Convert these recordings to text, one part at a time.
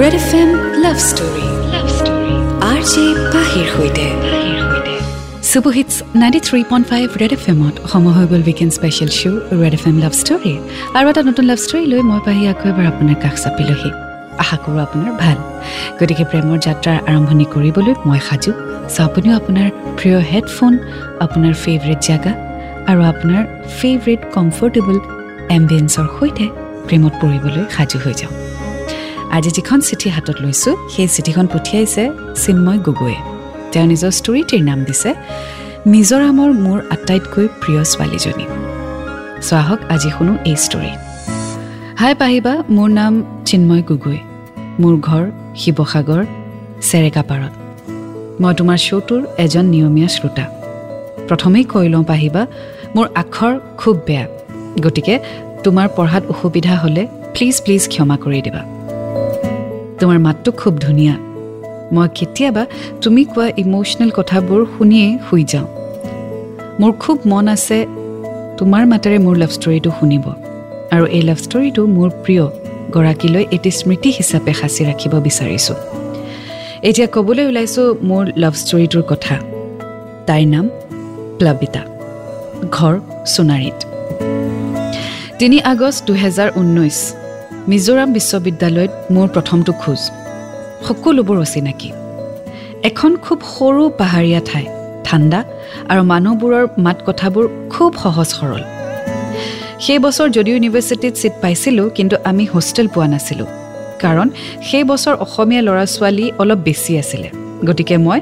Red F M love story love story R J পাহিৰ সৈতে super hits ninety three point five Red F এমত সময় হৈ গ'ল weekend special show' Red F M love story আৰু এটা নতুন লাভ ষ্টৰী লৈ মই পাহি আকৌ এবাৰ আপোনাৰ কাষ চাপিলোহি। আশা কৰোঁ আপোনাৰ ভাল। গতিকে প্ৰেমৰ যাত্ৰাৰ আৰম্ভণি কৰিবলৈ মই সাজু। চ' আপুনিও আপোনাৰ প্ৰিয় হেডফোন আপোনাৰ ফেভৰেট জেগা আৰু আপোনাৰ ফেভৰেট কমফৰ্টেবল এম্বিয়েঞ্চৰ সৈতে প্ৰেমত পৰিবলৈ সাজু হৈ যাওঁ আজি যিখন চিঠি হাতত লৈছোঁ সেই চিঠিখন পঠিয়াইছে চিন্ময় গগৈয়ে। তেওঁ নিজৰ ষ্টৰিটিৰ নাম দিছে মিজোৰামৰ মোৰ আটাইতকৈ প্ৰিয় ছোৱালীজনী। চ' আহক আজি শুনো এই ষ্টৰি হাই পাহিবা মোৰ নাম চিন্ময় গগৈ। মোৰ ঘৰ শিৱসাগৰ চেৰেকাপাৰত মই তোমাৰ শ্ব'টোৰ এজন নিয়মীয়া শ্ৰোতা। প্ৰথমেই কৈ লওঁ পাহিবা মোৰ আখৰ খুব বেয়া। গতিকে তোমাৰ পঢ়াত অসুবিধা হ'লে প্লিজ প্লিজ ক্ষমা কৰি দিবা। তোমাৰ মাতটো খুব ধুনীয়া। মই কেতিয়াবা তুমি কোৱা ইম'চনেল কথাবোৰ শুনিয়েই শুই যাওঁ। মোৰ খুব মন আছে তোমাৰ মাতেৰে মোৰ লাভ ষ্টৰিটো শুনিব। আৰু এই লাভ ষ্টৰিটো মোৰ প্ৰিয় গৰাকীলৈ এটি স্মৃতি হিচাপে সাঁচি ৰাখিব বিচাৰিছোঁ। এতিয়া ক'বলৈ ওলাইছোঁ মোৰ লাভ ষ্টৰিটোৰ কথা। তাইৰ নাম প্লাবিতা। ঘৰ সোণাৰীত। তিনি আগষ্ট দুহেজাৰ ঊনৈছ মিজোৰাম বিশ্ববিদ্যালয়ত মোৰ প্ৰথমটো খোজ। সকলোবোৰ অচিনাকি। এখন খুব সৰু পাহাৰীয়া ঠাই ঠাণ্ডা আৰু মানুহবোৰৰ মাত কথাবোৰ খুব সহজ সৰল। সেই বছৰ যদিও ইউনিভাৰ্চিটিত ছিট পাইছিলোঁ কিন্তু আমি হোষ্টেল পোৱা নাছিলোঁ কাৰণ সেই বছৰ অসমীয়া ল'ৰা ছোৱালী অলপ বেছি আছিলে। গতিকে মই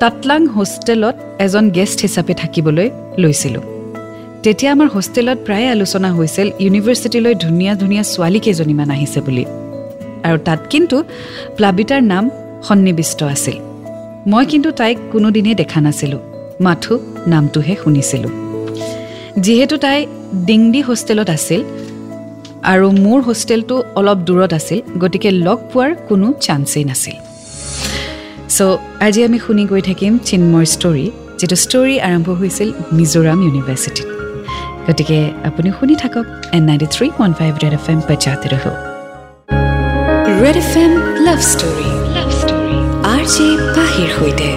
তাতলাং হোষ্টেলত এজন গেষ্ট হিচাপে থাকিবলৈ লৈছিলোঁ। তেতিয়া আমাৰ হোষ্টেলত প্ৰায়ে আলোচনা হৈছিল ইউনিভাৰ্চিটিলৈ ধুনীয়া ধুনীয়া ছোৱালী কেইজনীমান আহিছে বুলি। আৰু তাত কিন্তু প্লাবিতাৰ নাম সন্নিৱিষ্ট আছিল। মই কিন্তু তাইক কোনোদিনেই দেখা নাছিলোঁ। মাথো নামটোহে শুনিছিলোঁ। যিহেতু তাই ডিংডি হোষ্টেলত আছিল আৰু মোৰ হোষ্টেলটো অলপ দূৰত আছিল গতিকে লগ পোৱাৰ কোনো চান্সেই নাছিল। চ' আজি আমি শুনি গৈ থাকিম চিন্ময়ৰ ষ্টৰী যিটো ষ্টৰী আৰম্ভ হৈছিল মিজোৰাম ইউনিভাৰ্চিটিত গতিকে আপুনি শুনি থাকক in ninety three one five Red F M panchayat ৰহ Red F M love story R J পাহিৰ সৈতে।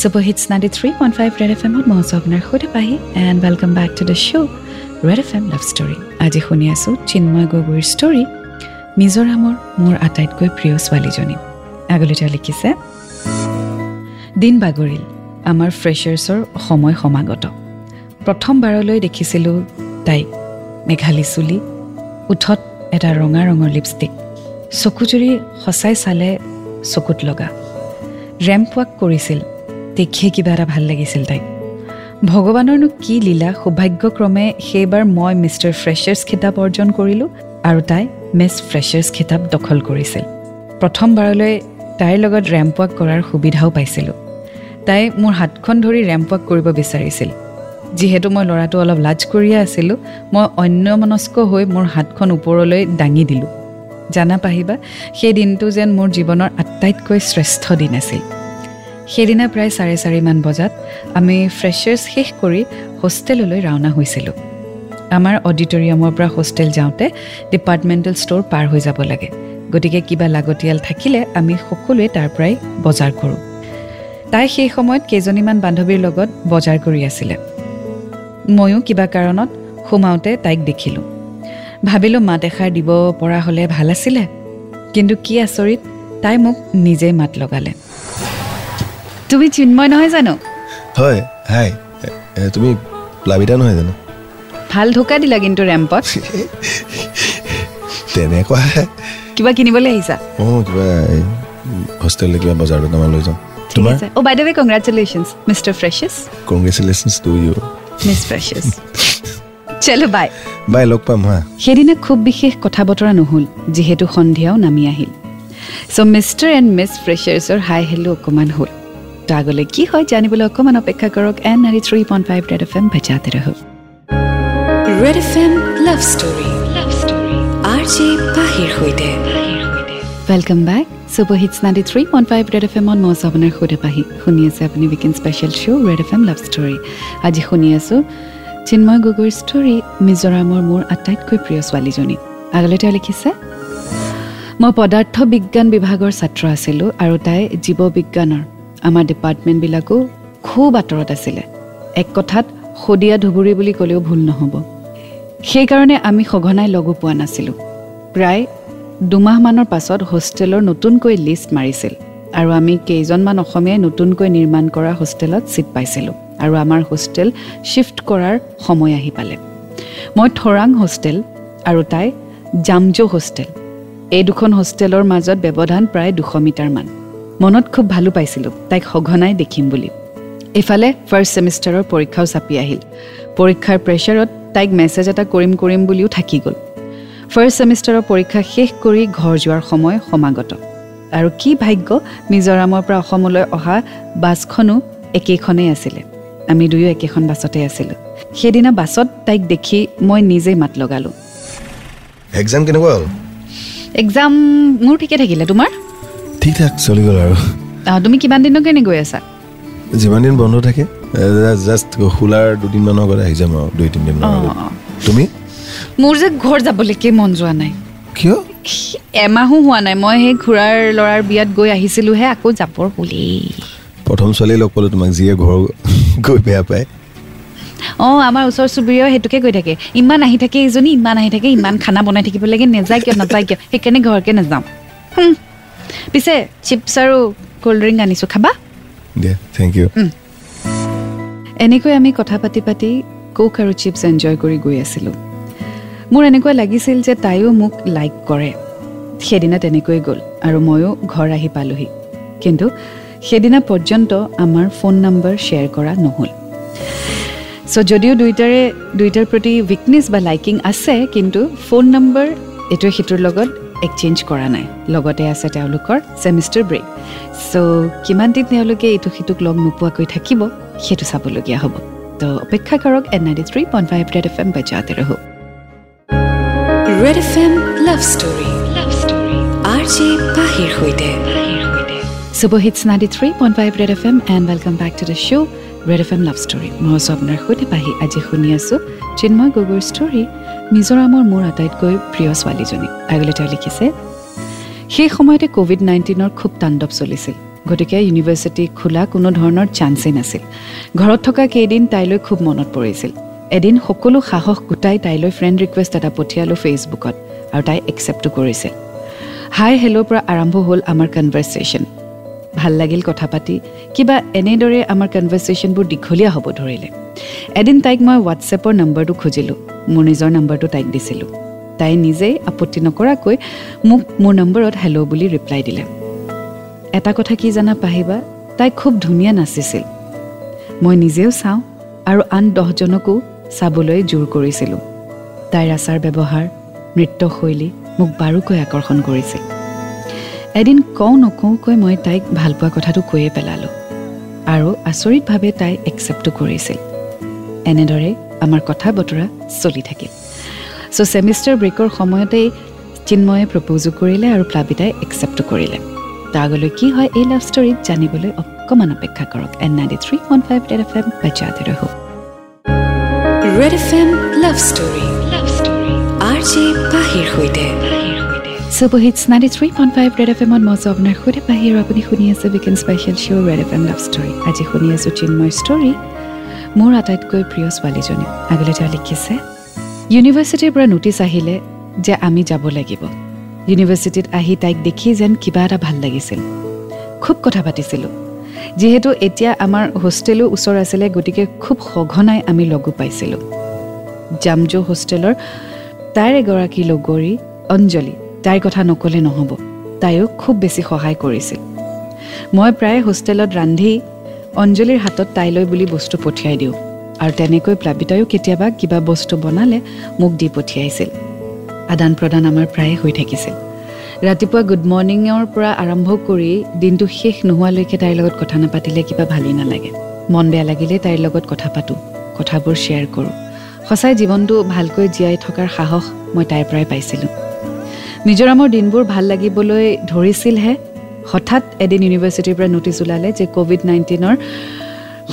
Super hits ninety three one five Red F এমত মই আছোঁ আপোনাৰ সৈতে পাহি and welcome back to the show' Red F M love story আজি শুনি আছোঁ চিন্ময় গগৈৰ ষ্টৰী মিজোৰামৰ মোৰ আটাইতকৈ প্ৰিয় ছোৱালীজনী। আগলৈ তেওঁ লিখিছে দিন বাগৰিল আমাৰ ফ্ৰেচাৰ্ছৰ সময় সমাগত। প্ৰথমবাৰলৈ দেখিছিলোঁ তাইক। মেঘালী চুলি ওঠত এটা ৰঙা ৰঙৰ লিপষ্টিক। চকুজুৰি সঁচাই চালে চকুত লগা। ৰেম্প ৱাক কৰিছিল দেখিয়ে কিবা এটা ভাল লাগিছিল তাইক। ভগৱানৰনো কি লীলা সৌভাগ্যক্ৰমে সেইবাৰ মই মিষ্টাৰ ফ্ৰেচাৰ্ছ খিতাপ অৰ্জন কৰিলোঁ আৰু তাই মিছ ফ্ৰেচাৰ্ছ খিতাপ দখল কৰিছিল। প্ৰথমবাৰলৈ তাইৰ লগত ৰেম্প ৱাক কৰাৰ সুবিধাও পাইছিলোঁ। তাই মোৰ হাতখন ধৰি ৰেম্প ৱাক কৰিব বিচাৰিছিল। যিহেতু মই ল'ৰাটো অলপ লাজ কৰিয়ে আছিলোঁ মই অন্যমনস্ক হৈ মোৰ হাতখন ওপৰলৈ দাঙি দিলোঁ। জানা পাহিবা সেই দিনটো যেন মোৰ জীৱনৰ আটাইতকৈ শ্ৰেষ্ঠ দিন আছিল। সেইদিনা প্ৰায় চাৰে চাৰিমান বজাত আমি ফ্ৰেচাৰ্ছ শেষ কৰি হোষ্টেললৈ ৰাওনা হৈছিলোঁ। আমাৰ অডিটৰিয়ামৰ পৰা হোষ্টেল যাওঁতে ডিপাৰ্টমেণ্টেল ষ্ট'ৰ পাৰ হৈ যাব লাগে। গতিকে কিবা লাগতিয়াল থাকিলে আমি সকলোৱে তাৰ পৰাই বজাৰ কৰোঁ। তাই সেই সময়ত কেইজনীমান বান্ধৱীৰ লগত বজাৰ কৰি আছিলে। ময়ো কিবা কাৰণত সোমাওঁতে তাইক দেখিলোঁ। ভাবিলোঁ মাত এষাৰ দিব পৰা হ'লে ভাল আছিলে। কিন্তু কি আচৰিত তাই মোক নিজেই মাত লগালে। তুমি চিন্ময় নহয় জানো? হয় হাই। তুমি প্লাবিতা নহয় জানো? ভাল ঢোকা দিলা কিন্তু ৰেম্পত। তেনেকুৱা কিবা কিনিবলৈ আহিছা? অঁ কিবা হোষ্টেললৈ কিবা বজাৰ দুটামান লৈ যাওঁ। তোমাৰ? অ' by the way congratulations mister freshers congratulations to you miss ফ্ৰেচাছ চলো বাই বাই লগ পাম হা সেইদিনা খুব বিশেষ কথা বতৰা নহ'ল যিহেতু সন্ধিয়াও নামি আহিল। চ' মিষ্টাৰ এণ্ড মিছ ফ্ৰেচাৰ্ছৰ হাই হেল্ল' অকণমান হ'ল। তো আগলৈ কি হয় জানিবলৈ অকণমান অপেক্ষা কৰক এন নাৰী three point five Red F M ভেজাতে ৰহ Red F M love story love story R J পাহিৰ সৈতে। Welcome back super hits ninety three point five Red F এমত মই আপোনাৰ সৈতে পাহি শুনি আছে আপুনি weekend special show' Red F M love story আজি শুনি আছোঁ চিন্ময় গগৈৰ ষ্টৰী মিজোৰামৰ মোৰ আটাইতকৈ প্ৰিয় ছোৱালীজনী আগলৈ তেওঁ লিখিছে মই পদাৰ্থ বিজ্ঞান বিভাগৰ ছাত্ৰ আছিলোঁ আৰু তাই জীৱ বিজ্ঞানৰ আমাৰ ডিপাৰ্টমেণ্টবিলাকো খুব আঁতৰত আছিলে এক কথাত শদিয়া ধুবুৰী বুলি ক'লেও ভুল নহ'ব সেইকাৰণে আমি সঘনাই লগো পোৱা নাছিলোঁ প্ৰায় দুমাহমানৰ পাছত হোষ্টেলৰ নতুনকৈ লিষ্ট মাৰিছিল আৰু আমি কেইজনমান অসমীয়াই নতুনকৈ নিৰ্মাণ কৰা হোষ্টেলত ছিট পাইছিলোঁ আৰু আমাৰ হোষ্টেল শ্বিফ্ট কৰাৰ সময় আহি পালে। মই থৰাং হোষ্টেল আৰু তাই জামজো হোষ্টেল। এই দুখন হোষ্টেলৰ মাজত ব্যৱধান প্ৰায় দুশ মিটাৰমান। মনত খুব ভালো পাইছিলোঁ তাইক সঘনাই দেখিম বুলি। ইফালে ফাৰ্ষ্ট ছেমিষ্টাৰৰ পৰীক্ষাও চাপি আহিল। পৰীক্ষাৰ প্ৰেছাৰত তাইক মেছেজ এটা কৰিম কৰিম বুলিও থাকি গ'ল। ফাৰ্ষ্ট ছেমিষ্টাৰৰ পৰীক্ষা শেষ কৰি ঘৰ যোৱাৰ সময় সমাগত। আৰু কি ভাগ্য মিজোৰামৰ পৰা অসমলৈ অহা বাছখনো একেখনেই আছিলে। আমি দুয়ো একেখন বাছতে আছিলোঁ। সেইদিনা বাছত তাইক দেখি মই নিজেই মাত লগালোঁ। এক্সাম কেনেকুৱা হ'ল? এক্সাম মোৰ ঠিকে থাকিলে। তোমাৰ? ঠিক ঠাক চলি গ'ল আৰু। তুমি কিমান দিনৰ কাৰণে গৈ আছা? যিমান দিন বন্ধ থাকে জাষ্ট খোলাৰ দুদিনমানৰ আগত আহি যাম আৰু দুই অঁ। তুমি? মোৰ যে ঘৰ যাবলৈকে মন যোৱা নাই। কিয়? এমাহো হোৱা নাই মই সেই খুৰাৰ ল'ৰাৰ বিয়াত গৈ আহিছিলোঁহে আকৌ যাবৰ বুলি। প্ৰথম ছোৱালী লগ পালোঁ তোমাক যিয়ে ঘৰ গৈ বেয়া পায়। অঁ আমাৰ ওচৰ চুবুৰীয়াও সেইটোকে কৈ থাকে ইমান আহি থাকে ইজনী ইমান আহি থাকে ইমান খানা বনাই থাকিব লাগে নেযায় কিয় নাযায় কিয় সেইকাৰণে ঘৰকে নাযাওঁ। পিছে চিপছ আৰু ক'ল্ড ড্ৰিংক আনিছোঁ খাবা? থেংক ইউ এনেকৈ আমি কথা পাতি পাতি কোক আৰু চিপছ এনজয় কৰি গৈ আছিলোঁ। মোৰ এনেকুৱা লাগিছিল যে তাইও মোক লাইক কৰে। সেইদিনা তেনেকৈ গ'ল আৰু ময়ো ঘৰ আহি পালোহি। কিন্তু সেইদিনা পৰ্যন্ত আমাৰ ফোন নম্বৰ শ্বেয়াৰ কৰা নহ'ল। চ' যদিও দুয়োটাৰে দুয়োটাৰ প্ৰতি উইকনেছ বা লাইকিং আছে কিন্তু ফোন নম্বৰ এইটোৱে সিটোৰ লগত এক্সচেঞ্জ কৰা নাই। লগতে আছে তেওঁলোকৰ ছেমিষ্টাৰ ব্ৰেক চ' কিমান দিন তেওঁলোকে ইটো সিটোক লগ নোপোৱাকৈ থাকিব সেইটো চাবলগীয়া হ'ব। তো অপেক্ষা কৰক in ninety three point five Red F M বাজাতে ৰহো Red F M love story love story R J পাহিৰ সৈতে super hits ninety three point five Red F M and welcome back to the show' Red F M love story মই আছোঁ আপোনাৰ সৈতে পাহি আজি শুনি আছোঁ চিন্ময় গগৈৰ ষ্টৰী মিজোৰামৰ মোৰ আটাইতকৈ প্ৰিয় ছোৱালীজনী আগলৈ তেওঁ লিখিছে সেই সময়তে ক'ভিড নাইণ্টিনৰ খুব তাণ্ডৱ চলিছিল গতিকে ইউনিভাৰ্চিটি খোলা কোনো ধৰণৰ চান্সেই নাছিল ঘৰত থকা কেইদিন তাইলৈ খুব মনত পৰিছিল এদিন সকলো সাহস গোটাই তাইলৈ ফ্ৰেণ্ড ৰিকুৱেষ্ট এটা পঠিয়ালোঁ ফেচবুকত আৰু তাই একচেপ্টো কৰিছিল হাই হেল্ল'ৰ পৰা আৰম্ভ হ'ল আমাৰ কনভাৰ্চেশ্যন ভাল লাগিল কথা পাতি কিবা এনেদৰে আমাৰ কনভাৰ্চেশ্যনবোৰ দীঘলীয়া হ'ব ধৰিলে। এদিন তাইক মই হোৱাটছএপৰ নম্বৰটো খুজিলোঁ মোৰ নিজৰ নম্বৰটো তাইক দিছিলোঁ। তাই নিজেই আপত্তি নকৰাকৈ মোক মোৰ নম্বৰত হেল্ল' বুলি ৰিপ্লাই দিলে। এটা কথা কি জানা পাহিবা তাই খুব ধুনীয়া নাচিছিল। মই নিজেও চাওঁ আৰু আন দহজনকো চাবলৈ জোৰ কৰিছিলোঁ। তাইৰ আচাৰ ব্যৱহাৰ নৃত্যশৈলী মোক বাৰুকৈ আকৰ্ষণ কৰিছিল। এদিন কওঁ নকওঁকৈ মই তাইক ভালপোৱা কথাটো কৈয়ে পেলালোঁ আৰু আচৰিতভাৱে তাই একচেপ্টো কৰিছিল। এনেদৰে আমাৰ কথা বতৰা চলি থাকিল। চ' ছেমিষ্টাৰ ব্ৰেকৰ সময়তেই চিন্ময়ে প্ৰপ'জো কৰিলে আৰু প্লাবিতাই একচেপ্টো কৰিলে। তাৰ আগলৈ কি হয় এই লাভ ষ্টৰীত জানিবলৈ অকণমান অপেক্ষা কৰক। In ninety three one five F M বাজাতে ৰহো। Red F M love story love story R J পাহিৰ সৈতে super hits ninety three point five Red F এমত মই আছোঁ আপোনাৰ সৈতে বাহিৰ আপুনি শুনি আছে weekend special show' Red F M love story আজি শুনি আছোঁ চিন্ময় ষ্টৰী মোৰ আটাইতকৈ প্ৰিয় ছোৱালীজনী আগলৈ তেওঁ লিখিছে ইউনিভাৰ্চিটিৰ পৰা ন'টিছ আহিলে যে আমি যাব লাগিব ইউনিভাৰ্চিটিত আহি তাইক দেখি যেন কিবা এটা ভাল লাগিছিল খুব কথা পাতিছিলোঁ যিহেতু এতিয়া আমাৰ হোষ্টেলো ওচৰ আছিলে গতিকে খুব সঘনাই আমি লগো পাইছিলোঁ। জামজো হোষ্টেলৰ তাইৰ এগৰাকী লগৰী অঞ্জলি তাইৰ কথা নক'লে নহ'ব। তাইও খুব বেছি সহায় কৰিছিল। মই প্ৰায় হোষ্টেলত ৰান্ধি অঞ্জলিৰ হাতত তাইলৈ বুলি বস্তু পঠিয়াই দিওঁ আৰু তেনেকৈ প্লাবিতায়ো কেতিয়াবা কিবা বস্তু বনালে মোক দি পঠিয়াইছিল। আদান প্ৰদান আমাৰ প্ৰায়ে হৈ থাকিছিল। ৰাতিপুৱা গুড মৰ্ণিঙৰ পৰা আৰম্ভ কৰি দিনটো শেষ নোহোৱালৈকে তাইৰ লগত কথা নাপাতিলে কিবা ভালেই নালাগে। মন বেয়া লাগিলে তাইৰ লগত কথা পাতোঁ কথাবোৰ শ্বেয়াৰ কৰোঁ। সঁচাই জীৱনটো ভালকৈ জীয়াই থকাৰ সাহস মই তাইৰ পৰাই পাইছিলোঁ। মিজোৰামৰ দিনবোৰ ভাল লাগিবলৈ ধৰিছিলহে। হঠাৎ এদিন ইউনিভাৰ্চিটিৰ পৰা ন'টিছ ওলালে যে ক'ভিড নাইণ্টিনৰ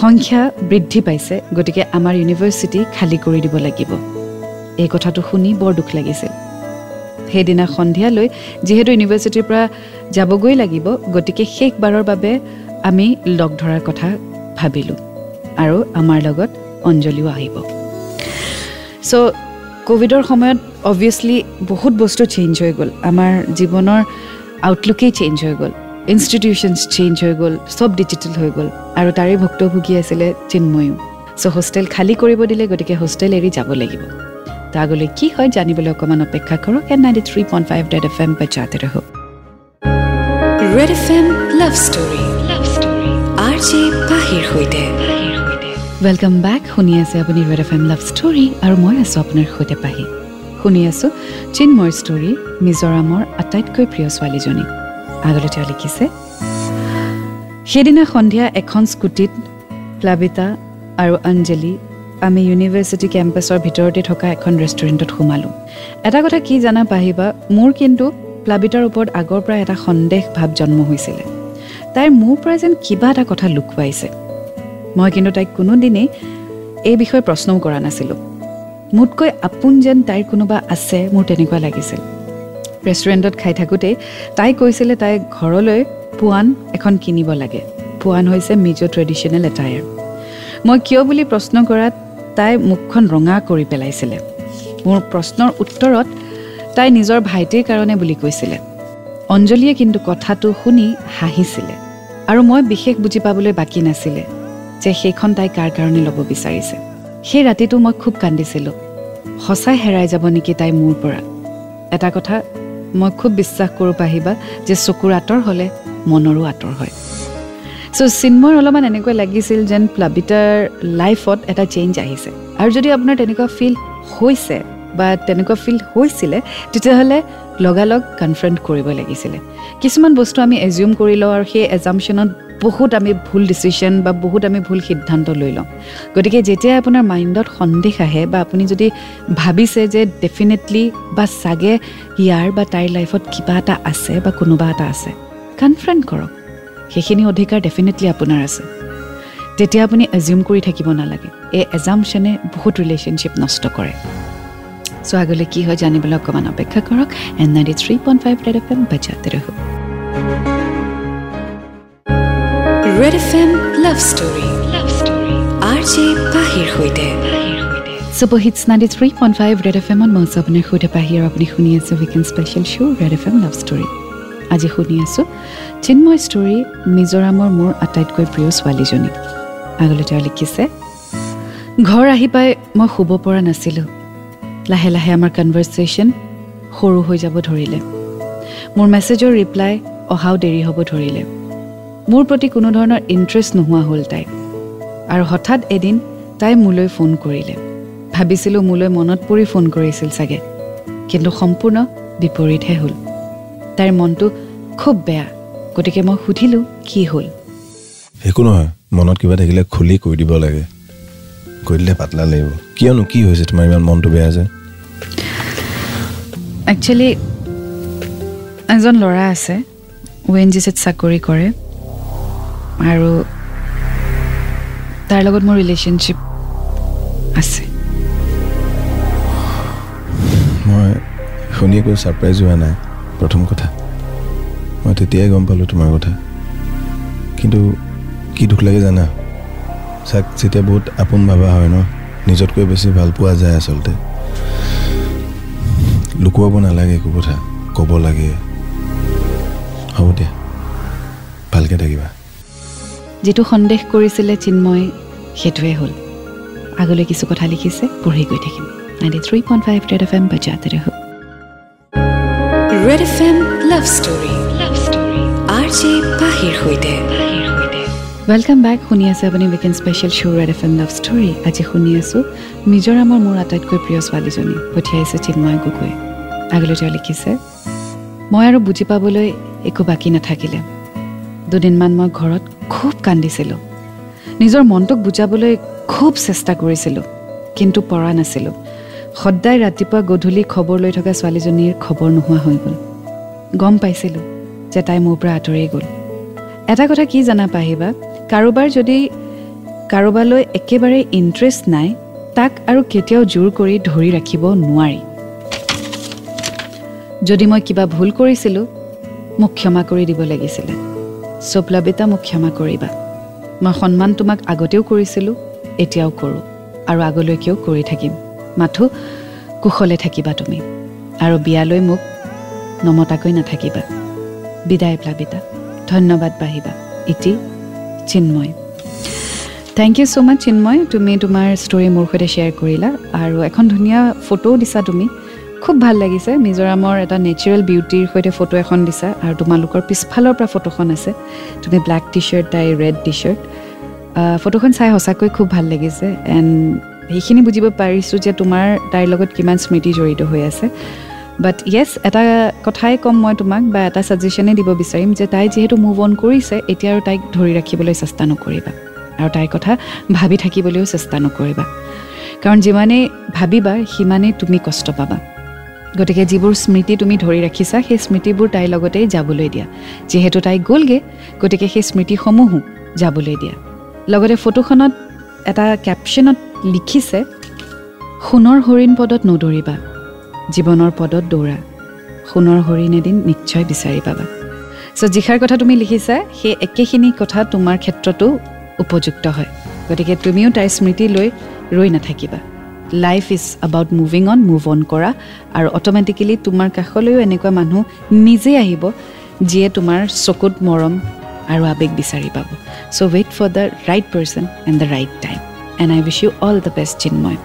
সংখ্যা বৃদ্ধি পাইছে গতিকে আমাৰ ইউনিভাৰ্চিটি খালী কৰি দিব লাগিব। এই কথাটো শুনি বৰ দুখ লাগিছিল। সেইদিনা সন্ধিয়ালৈ যিহেতু ইউনিভাৰ্চিটিৰ পৰা যাবগৈ লাগিব গতিকে শেষবাৰৰ বাবে আমি লগ ধৰাৰ কথা ভাবিলোঁ আৰু আমাৰ লগত অঞ্জলিও আহিব। চ' ক'ভিডৰ সময়ত অভিয়াছলি বহুত বস্তু চেঞ্জ হৈ গ'ল। আমাৰ জীৱনৰ আউটলুকেই চেঞ্জ হৈ গ'ল। ইনষ্টিটিউশ্যনছ চেঞ্জ হৈ গ'ল। চব ডিজিটেল হৈ গ'ল। আৰু তাৰে ভুক্তভোগী আছিলে চিন্ময়ো চ' হোষ্টেল খালী কৰিব দিলে গতিকে হোষ্টেল এৰি যাব লাগিব। তো আগলৈ কি হয় জানিবলৈ অকণমান অপেক্ষা কৰক in ninety three point five Red F M বাজাতে ৰহ Red F M love story love story R J পাহিৰ সৈতে। ৱেলকাম বেক শুনি আছে আপুনি Red F M love story আৰু মই আছোঁ আপোনাৰ সৈতে পাহি। শুনি আছোঁ চিন্ময়ৰ ষ্টৰী মিজোৰামৰ আটাইতকৈ প্ৰিয় ছোৱালীজনী। আগলৈ তেওঁ লিখিছে সেইদিনা সন্ধিয়া এখন স্কুটিত প্লাবিতা আৰু অঞ্জলি আমি ইউনিভাৰ্চিটি কেম্পাছৰ ভিতৰতে থকা এখন ৰেষ্টুৰেণ্টত সোমালোঁ। এটা কথা কি জানা পাহিবা মোৰ কিন্তু প্লাবিতাৰ ওপৰত আগৰ পৰা এটা সন্দেহ ভাৱ জন্ম হৈছিলে। তাইৰ মোৰ পৰা যেন কিবা এটা কথা লুকুৱাইছে। মই কিন্তু তাইক কোনোদিনেই এই বিষয়ে প্ৰশ্নও কৰা নাছিলোঁ। মোতকৈ আপোন যেন তাইৰ কোনোবা আছে মোৰ তেনেকুৱা লাগিছিল। ৰেষ্টুৰেণ্টত খাই থাকোঁতেই তাই কৈছিলে তাই ঘৰলৈ পোৱান এখন কিনিব লাগে। পোৱান হৈছে মিজো ট্ৰেডিশ্যনেল এটায়াৰ মই কিয় বুলি প্ৰশ্ন কৰাত তাই মুখখন ৰঙা কৰি পেলাইছিলে। মোৰ প্ৰশ্নৰ উত্তৰত তাই নিজৰ ভাইটিৰ কাৰণে বুলি কৈছিলে। অঞ্জলিয়ে কিন্তু কথাটো শুনি হাঁহিছিলে আৰু মই বিশেষ বুজি পাবলৈ বাকী নাছিলে যে সেইখন তাই কাৰ কাৰণে ল'ব বিচাৰিছে। সেই ৰাতিটো মই খুব কান্দিছিলোঁ। সঁচাই হেৰাই যাব নেকি তাই মোৰ পৰা? এটা কথা মই খুব বিশ্বাস কৰোঁ পাহিবা যে চকুৰ আঁতৰ হ'লে মনৰো আঁতৰ হয়। চ' চিন্ময়ৰ অলপমান এনেকুৱা লাগিছিল যেন প্লাবিতাৰ লাইফত এটা চেঞ্জ আহিছে। আৰু যদি আপোনাৰ তেনেকুৱা ফিল হৈছে বা তেনেকুৱা ফিল হৈছিলে তেতিয়াহ'লে লগালগ কনফ্ৰণ্ট কৰিব লাগিছিলে। কিছুমান বস্তু আমি এজিউম কৰি লওঁ আৰু সেই এজামশ্যনত বহুত আমি ভুল ডিচিশ্যন বা বহুত আমি ভুল সিদ্ধান্ত লৈ লওঁ। গতিকে যেতিয়া আপোনাৰ মাইণ্ডত সন্দেহ আহে বা আপুনি যদি ভাবিছে যে ডেফিনেটলি বা চাগে ইয়াৰ বা তাইৰ লাইফত কিবা এটা আছে বা কোনোবা এটা আছে কনফ্ৰণ্ট কৰক। সেইখিনি অধিকাৰ ডেফিনেটলি আপোনাৰ আছে। তেতিয়া আপুনি এজিউম কৰি থাকিব নালাগে। এই এজামশ্যনে বহুত ৰিলেশ্যনশ্বিপ নষ্ট কৰে। চ' আগলৈ কি হয় জানিবলৈ অকণমান অপেক্ষা কৰক। In ninety three point five Red F M বাজাতে ৰহ। Red F M love story love story R J পাহিৰ সৈতে super hits ninety three point five Red F এমত মই আছোঁ। আপোনাৰ সৈতে পাহি আৰু আপুনি শুনি আছে weekend special show' Red F M love story আজি শুনি আছোঁ। চিন্ময় ষ্টৰী মিজোৰামৰ মোৰ আটাইতকৈ প্ৰিয় ছোৱালীজনী। আগলৈ তেওঁ লিখিছে ঘৰ আহি পাই মই শুব পৰা নাছিলোঁ। লাহে লাহে আমাৰ কনভাৰ্চেশ্যন সৰু হৈ যাব ধৰিলে। মোৰ মেছেজৰ ৰিপ্লাই অহাও দেৰি হ'ব ধৰিলে। মোৰ প্ৰতি কোনো ধৰণৰ ইণ্টাৰেষ্ট নোহোৱা হ'ল তাই। আৰু হঠাৎ এদিন তাই মোলৈ ফোন কৰিলে। ভাবিছিলোঁ মোলৈ মনত পৰি ফোন কৰিছিল চাগে। কিন্তু সম্পূৰ্ণ বিপৰীতহে হ'ল। তাইৰ মনটো খুব বেয়া। গতিকে মই সুধিলোঁ কি হ'ল? একো নহয় মনত কিবা থাকিলে খুলি কৈ দিব লাগে। কৈ দিলে পাতলা লাগিব। কিয়নো কি হৈছে তোমাৰ ইমান মনটো বেয়া যে? একচুৱেলি এজন ল'ৰা আছে অ' এন জি চিত চাকৰি কৰে। আৰু তাৰ লগত মোৰ ৰিলেশ্যনশ্বিপ আছে। মই শুনি একো ছাৰপ্ৰাইজ হোৱা নাই। প্ৰথম কথা। মই তেতিয়াই গম পালোঁ তোমাৰ কথা। কিন্তু কি দুখ লাগে জানা? চাক যেতিয়া বহুত আপোন ভাবা হয় ন নিজতকৈ বেছি ভাল পোৱা যায় আচলতে। লুকুৱাব নালাগে একো কথা ক'ব লাগে। হ'ব দিয়া ভালকৈ থাকিবা। যিটো সন্দেহ কৰিছিলে চিন্ময় সেইটোৱে হ'ল। আগলৈ কিছু কথা লিখিছে পঢ়ি গৈ থাকিম। Ninety three point five Red F M বাজাতে ৰহ Red F M love story love story R J পাহিৰ সৈতে ৱেলকাম বেক শুনি আছে আপুনি weekend special show' Red F M love story আজি শুনি আছোঁ মিজোৰামৰ মোৰ আটাইতকৈ প্ৰিয় ছোৱালীজনী পঠিয়াইছে চিন্ময় গগৈ। আগলৈ তেওঁ লিখিছে মই আৰু বুজি পাবলৈ একো বাকী নাথাকিলে। দুদিনমান মই ঘৰত খুব কান্দিছিলোঁ। নিজৰ মনটোক বুজাবলৈ খুব চেষ্টা কৰিছিলোঁ কিন্তু পৰা নাছিলোঁ। সদায় ৰাতিপুৱা গধূলি খবৰ লৈ থকা ছোৱালীজনীৰ খবৰ নোহোৱা হৈ গ'ল। গম পাইছিলোঁ যে তাই মোৰ পৰা আঁতৰি গ'ল। এটা কথা কি জানা পাহিবা? কাৰোবাৰ যদি কাৰোবালৈ একেবাৰে ইণ্টাৰেষ্ট নাই তাক আৰু কেতিয়াও জোৰ কৰি ধৰি ৰাখিব নোৱাৰি। যদি মই কিবা ভুল কৰিছিলোঁ মোক ক্ষমা কৰি দিব লাগিছিলে। চোপ্লাবিতা মোক ক্ষমা কৰিবা। মই সন্মান তোমাক আগতেও কৰিছিলোঁ এতিয়াও কৰোঁ আৰু আগলৈকেও কৰি থাকিম। মাথো কুশলে থাকিবা তুমি আৰু বিয়ালৈ মোক নমতাকৈ নাথাকিবা। বিদায় প্লাবিতা ধন্যবাদ বাঢ়িবা। ইতি Chinmoy. Thank you so' much Chinmoy. তুমি তোমাৰ ষ্টৰি মোৰ সৈতে শ্বেয়াৰ কৰিলা আৰু এখন ধুনীয়া ফটোও দিছা তুমি। খুব ভাল লাগিছে। মিজোৰামৰ এটা নেচাৰেল বিউটিৰ সৈতে ফটো এখন দিছা আৰু তোমালোকৰ পিছফালৰ পৰা ফটোখন আছে। তুমি ব্লেক টি শ্বাৰ্ট তাই ৰেড টি শ্বাৰ্ট ফটোখন চাই সঁচাকৈ খুব ভাল লাগিছে। এণ্ড সেইখিনি বুজিব পাৰিছোঁ যে তোমাৰ তাইৰ লগত কিমান স্মৃতি জড়িত হৈ আছে। বাট য়েছ এটা কথাই ক'ম মই তোমাক বা এটা ছাজেশ্যনেই দিব বিচাৰিম যে তাই যিহেতু মুভ অন কৰিছে এতিয়া আৰু তাইক ধৰি ৰাখিবলৈ চেষ্টা নকৰিবা। আৰু তাইৰ কথা ভাবি থাকিবলৈও চেষ্টা নকৰিবা। কাৰণ যিমানেই ভাবিবা সিমানেই তুমি কষ্ট পাবা। গতিকে যিবোৰ স্মৃতি তুমি ধৰি ৰাখিছা সেই স্মৃতিবোৰ তাইৰ লগতেই যাবলৈ দিয়া। যিহেতু তাই গ'লগৈ গতিকে সেই স্মৃতিসমূহো যাবলৈ দিয়া। লগতে ফটোখনত এটা কেপশ্যনত লিখিছে সোণৰ হৰিণ পদত নদৌৰিবা জীৱনৰ পদত দৌৰা সোণৰ হৰিণ এদিন নিশ্চয় বিচাৰি পাবা। চ' যিষাৰ কথা তুমি লিখিছা সেই একেখিনি কথা তোমাৰ ক্ষেত্ৰতো উপযুক্ত হয়। গতিকে তুমিও তাইৰ স্মৃতি লৈ ৰৈ নাথাকিবা। Life is about moving on move on কৰা আৰু অট'মেটিকেলি তোমাৰ কাষলৈও এনেকুৱা মানুহ নিজেই আহিব যিয়ে তোমাৰ চকুত মৰম আৰু আৱেগ বিচাৰি পাব। So' wait for the right person and the right time and I wish you all the best Chinmoy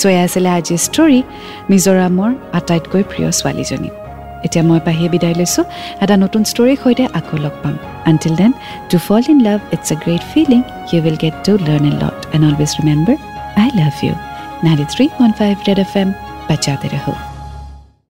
so' এয়া আছিলে আজিৰ ষ্টৰী মিজোৰামৰ আটাইতকৈ প্ৰিয় ছোৱালীজনী। এতিয়া মই পাহিয়ে বিদায় লৈছোঁ। এটা নতুন ষ্টৰীৰ সৈতে আকৌ লগ পাম। Until then to fall in love it's a great feeling you will get to learn a lot and always remember I love you ninety three point five Red F M বাচ্চাতে ৰহো